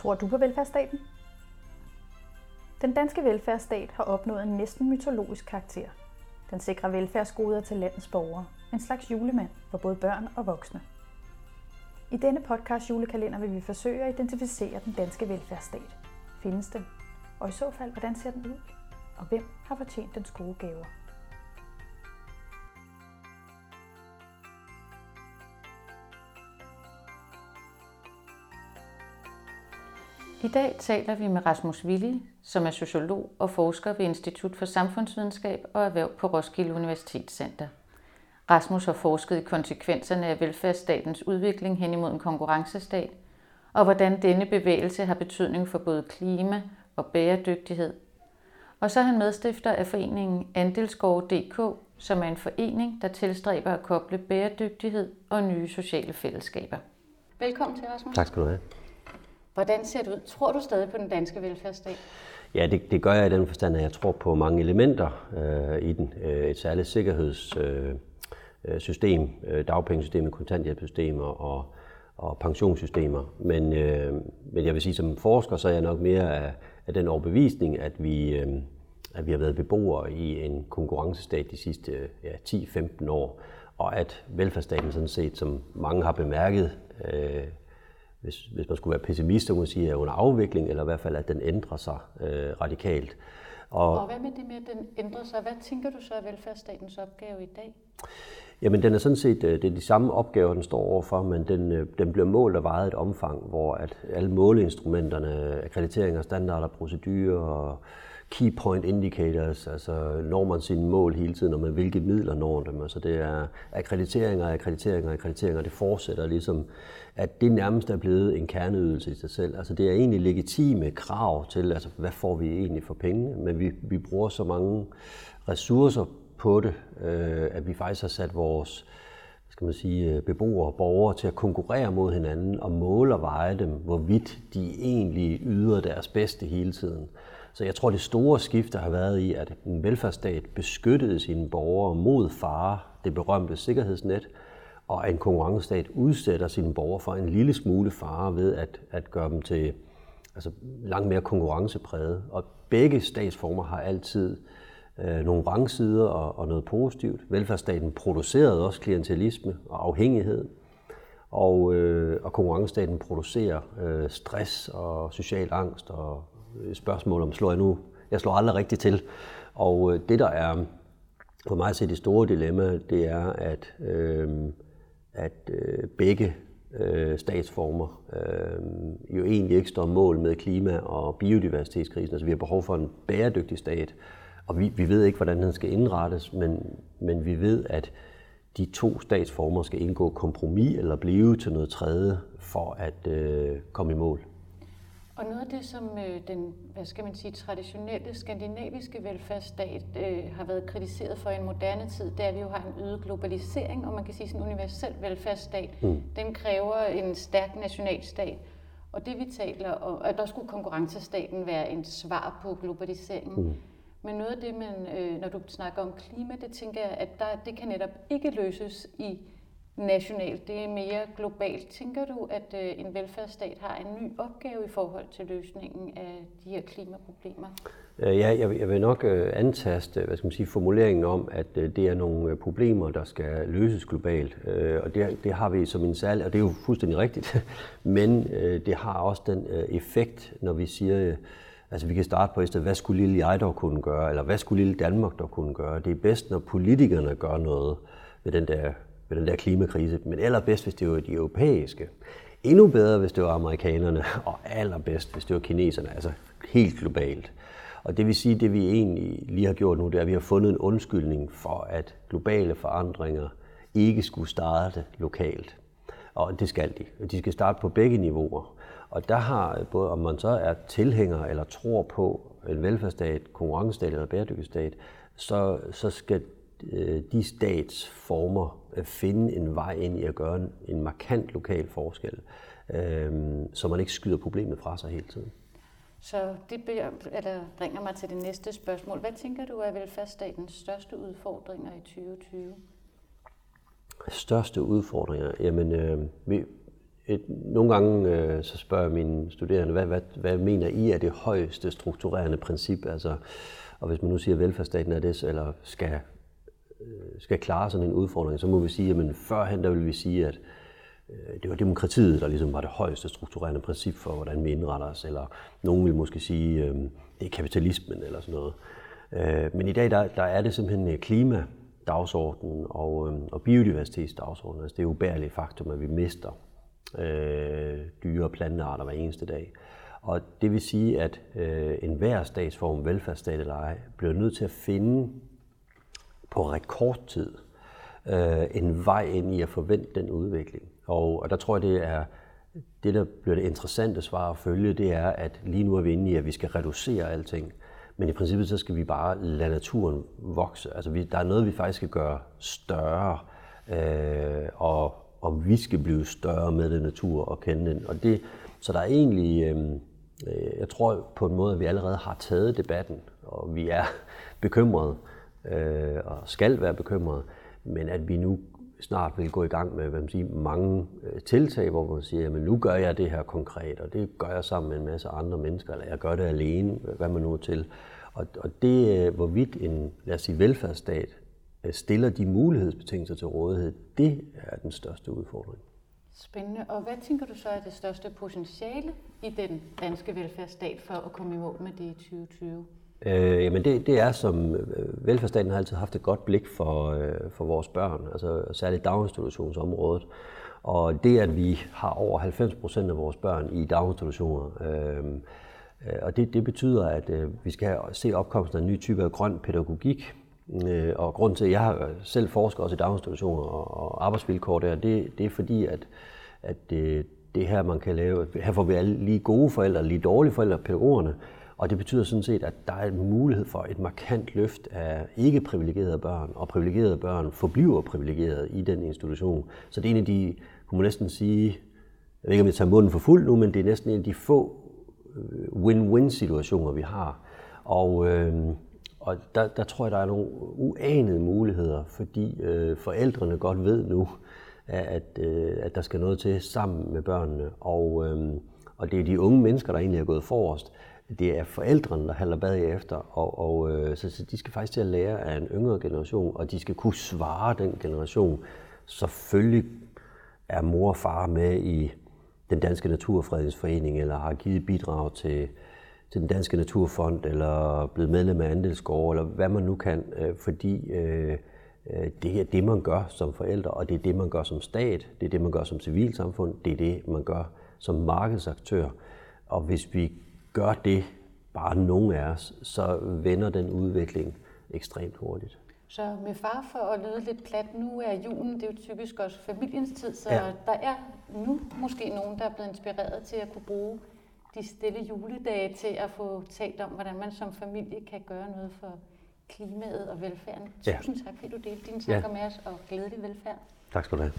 Tror du på velfærdsstaten? Den danske velfærdsstat har opnået en næsten mytologisk karakter. Den sikrer velfærdsgoder til landets borgere. En slags julemand for både børn og voksne. I denne podcast julekalender vil vi forsøge at identificere den danske velfærdsstat. Findes den? Og i så fald, hvordan ser den ud? Og hvem har fortjent dens gode gaver? I dag taler vi med Rasmus Willi, som er sociolog og forsker ved Institut for Samfundsvidenskab og Erhverv på Roskilde Universitetscenter. Rasmus har forsket i konsekvenserne af velfærdsstatens udvikling hen imod en konkurrencestat, og hvordan denne bevægelse har betydning for både klima og bæredygtighed. Og så er han medstifter af foreningen Andelsgård.dk, som er en forening, der tilstræber at koble bæredygtighed og nye sociale fællesskaber. Velkommen til, Rasmus. Tak skal du have. Hvordan ser det ud? Tror du stadig på den danske velfærdsstat? Ja, det, det gør jeg i den forstand, at jeg tror på mange elementer øh, i den. Øh, et særligt sikkerhedssystem, øh, øh, øh dagpengesystemet, kontanthjælpssystemer og, og pensionssystemer. Men, øh, men jeg vil sige, som forsker, så er jeg nok mere af, af den overbevisning, at vi, øh, at vi har været beboere i en konkurrencestat de sidste ja, 10-15 år, og at velfærdsstaten sådan set, som mange har bemærket, øh, hvis, hvis man skulle være pessimist, så kunne man sige, er under afvikling, eller i hvert fald, at den ændrer sig øh, radikalt. Og, og hvad med det med, at den ændrer sig? Hvad tænker du så er velfærdsstatens opgave i dag? Jamen, den er sådan set øh, det er de samme opgaver, den står overfor, men den, øh, den bliver målt og vejet et omfang, hvor at alle måleinstrumenterne, akkrediteringer, standarder, procedurer og key point indicators, altså når man sine mål hele tiden, og med hvilke midler når dem. Altså det er akkrediteringer, akkrediteringer, akkrediteringer, det fortsætter ligesom, at det nærmest er blevet en kerneydelse i sig selv. Altså det er egentlig legitime krav til, altså hvad får vi egentlig for penge, men vi, vi bruger så mange ressourcer på det, øh, at vi faktisk har sat vores skal man sige, øh, beboere og borgere til at konkurrere mod hinanden og måle og veje dem, hvorvidt de egentlig yder deres bedste hele tiden. Så jeg tror, det store skifte har været i, at en velfærdsstat beskyttede sine borgere mod fare, det berømte sikkerhedsnet, og at en konkurrencestat udsætter sine borgere for en lille smule fare ved at, at gøre dem til altså, langt mere konkurrencepræget. Og begge statsformer har altid øh, nogle rangsider og, og noget positivt. Velfærdsstaten producerede også klientelisme og afhængighed, og, øh, og konkurrencestaten producerer øh, stress og social angst og Øh, spørgsmål om, slår jeg nu? Jeg slår aldrig rigtigt til. Og øh, det, der er for mig at se det store dilemma, det er, at, øh, at øh, begge øh, statsformer øh, jo egentlig ikke står mål med klima- og biodiversitetskrisen. Altså vi har behov for en bæredygtig stat, og vi, vi ved ikke, hvordan den skal indrettes, men, men vi ved, at de to statsformer skal indgå kompromis eller blive til noget tredje for at øh, komme i mål. Og noget af det, som øh, den hvad skal man sige, traditionelle skandinaviske velfærdsstat øh, har været kritiseret for i en moderne tid, det er, at vi jo har en øget globalisering, og man kan sige, at en universel velfærdsstat, mm. den kræver en stærk nationalstat. Og det vi taler om, at der skulle konkurrencestaten være en svar på globaliseringen. Mm. Men noget af det, man, øh, når du snakker om klima, det tænker jeg, at der, det kan netop ikke løses i nationalt, det er mere globalt. Tænker du, at øh, en velfærdsstat har en ny opgave i forhold til løsningen af de her klimaproblemer? Øh, ja, jeg vil nok øh, antaste hvad skal man sige, formuleringen om, at det er nogle problemer, der skal løses globalt. Og det, det har vi som en særlig, og det er jo fuldstændig rigtigt, men det har også den effekt, når vi siger, Altså vi kan starte på, hvad skulle lille jeg dog kunne gøre, eller hvad skulle lille Danmark dog kunne gøre. Det er bedst, når politikerne gør noget ved den der med den der klimakrise, men allerbedst, hvis det var de europæiske. Endnu bedre, hvis det var amerikanerne, og allerbedst, hvis det var kineserne, altså helt globalt. Og det vil sige, det vi egentlig lige har gjort nu, det er, at vi har fundet en undskyldning for, at globale forandringer ikke skulle starte lokalt. Og det skal de. De skal starte på begge niveauer. Og der har, både om man så er tilhænger eller tror på en velfærdsstat, konkurrencestat eller bæredygtighedsstat, så, så skal de statsformer at finde en vej ind i at gøre en, en markant lokal forskel, øh, så man ikke skyder problemet fra sig hele tiden. Så det eller bringer mig til det næste spørgsmål. Hvad tænker du er velfærdsstatens største udfordringer i 2020? Største udfordringer? Jamen, øh, vi, et, nogle gange øh, så spørger jeg mine studerende, hvad, hvad, hvad mener I er det højeste strukturerende princip? Altså, og hvis man nu siger, at velfærdsstaten er det, eller skal, øh, Øh, skal klare sådan en udfordring, så må vi sige, at førhen der vil vi sige, at øh, det var demokratiet, der ligesom var det højeste strukturerende princip for, hvordan vi indretter os, eller nogen vil måske sige, øh, det er kapitalismen eller sådan noget. Øh, men i dag der, der er det simpelthen øh, klima dagsordenen og, øh, og biodiversitetsdagsordenen. Altså det er jo ubærligt faktum, at vi mister øh, dyre og plantearter hver eneste dag. Og det vil sige, at øh, enhver statsform, velfærdsstat eller ej, bliver nødt til at finde på rekordtid øh, en vej ind i at forvente den udvikling. Og, og der tror jeg, det er det, der bliver det interessante svar at følge, det er, at lige nu er vi inde i, at vi skal reducere alting. Men i princippet så skal vi bare lade naturen vokse. Altså vi, der er noget, vi faktisk skal gøre større, øh, og, og vi skal blive større med den natur og kende den. Og det, så der er egentlig, øhm, øh, jeg tror på en måde, at vi allerede har taget debatten, og vi er bekymrede, øh, og skal være bekymrede, men at vi nu snart vil gå i gang med hvad man siger, mange øh, tiltag, hvor man siger, at nu gør jeg det her konkret, og det gør jeg sammen med en masse andre mennesker, eller jeg gør det alene, hvad man nu er til. Og, og det, øh, hvorvidt en, lad os sige, velfærdsstat øh, stiller de mulighedsbetingelser til rådighed, det er den største udfordring. Spændende. Og hvad tænker du så er det største potentiale i den danske velfærdsstat for at komme i mål med det i 2020? Øh, jamen det, det er som, øh, velfærdsstaten har altid haft et godt blik for, øh, for vores børn, altså særligt daginstitutionsområdet. Og det, at vi har over 90 procent af vores børn i daginstitutioner, øh, øh, og det, det betyder, at øh, vi skal se opkomsten af en ny type af grøn pædagogik. Øh, og grund til, at jeg har selv forsker også i daginstitutioner og, og arbejdsvilkår der, det, det er fordi, at, at øh, det, det her, man kan lave, her får vi alle lige gode forældre, lige dårlige forældre, pædagogerne, og det betyder sådan set, at der er en mulighed for et markant løft af ikke privilegerede børn, og privilegerede børn forbliver privilegerede i den institution. Så det er en af de, kunne man næsten sige, jeg ved ikke, om jeg tager munden for fuld nu, men det er næsten en af de få øh, win-win-situationer, vi har. Og, øh, og der, der tror jeg, der er nogle uanede muligheder, fordi øh, forældrene godt ved nu, at, øh, at der skal noget til sammen med børnene. Og, øh, og det er de unge mennesker, der egentlig er gået forrest. Det er forældrene, der halder bagefter, og, og øh, så, så de skal faktisk til at lære af en yngre generation, og de skal kunne svare den generation. Selvfølgelig er mor og far med i den Danske Naturfredningsforening, eller har givet bidrag til, til den Danske Naturfond, eller blevet medlem af Andelsgård, eller hvad man nu kan, øh, fordi øh, øh, det er det, man gør som forældre, og det er det, man gør som stat, det er det, man gør som civilsamfund, det er det, man gør som markedsaktør. Og hvis vi gør det, bare nogen af os, så vender den udvikling ekstremt hurtigt. Så med far for at lyde lidt plat, nu er julen, det er jo typisk også familiens tid, så ja. der er nu måske nogen, der er blevet inspireret til at kunne bruge de stille juledage til at få talt om, hvordan man som familie kan gøre noget for klimaet og velfærden. Ja. Tusind tak, fordi du delte dine tanker ja. med os, og glædelig velfærd. Tak skal du have.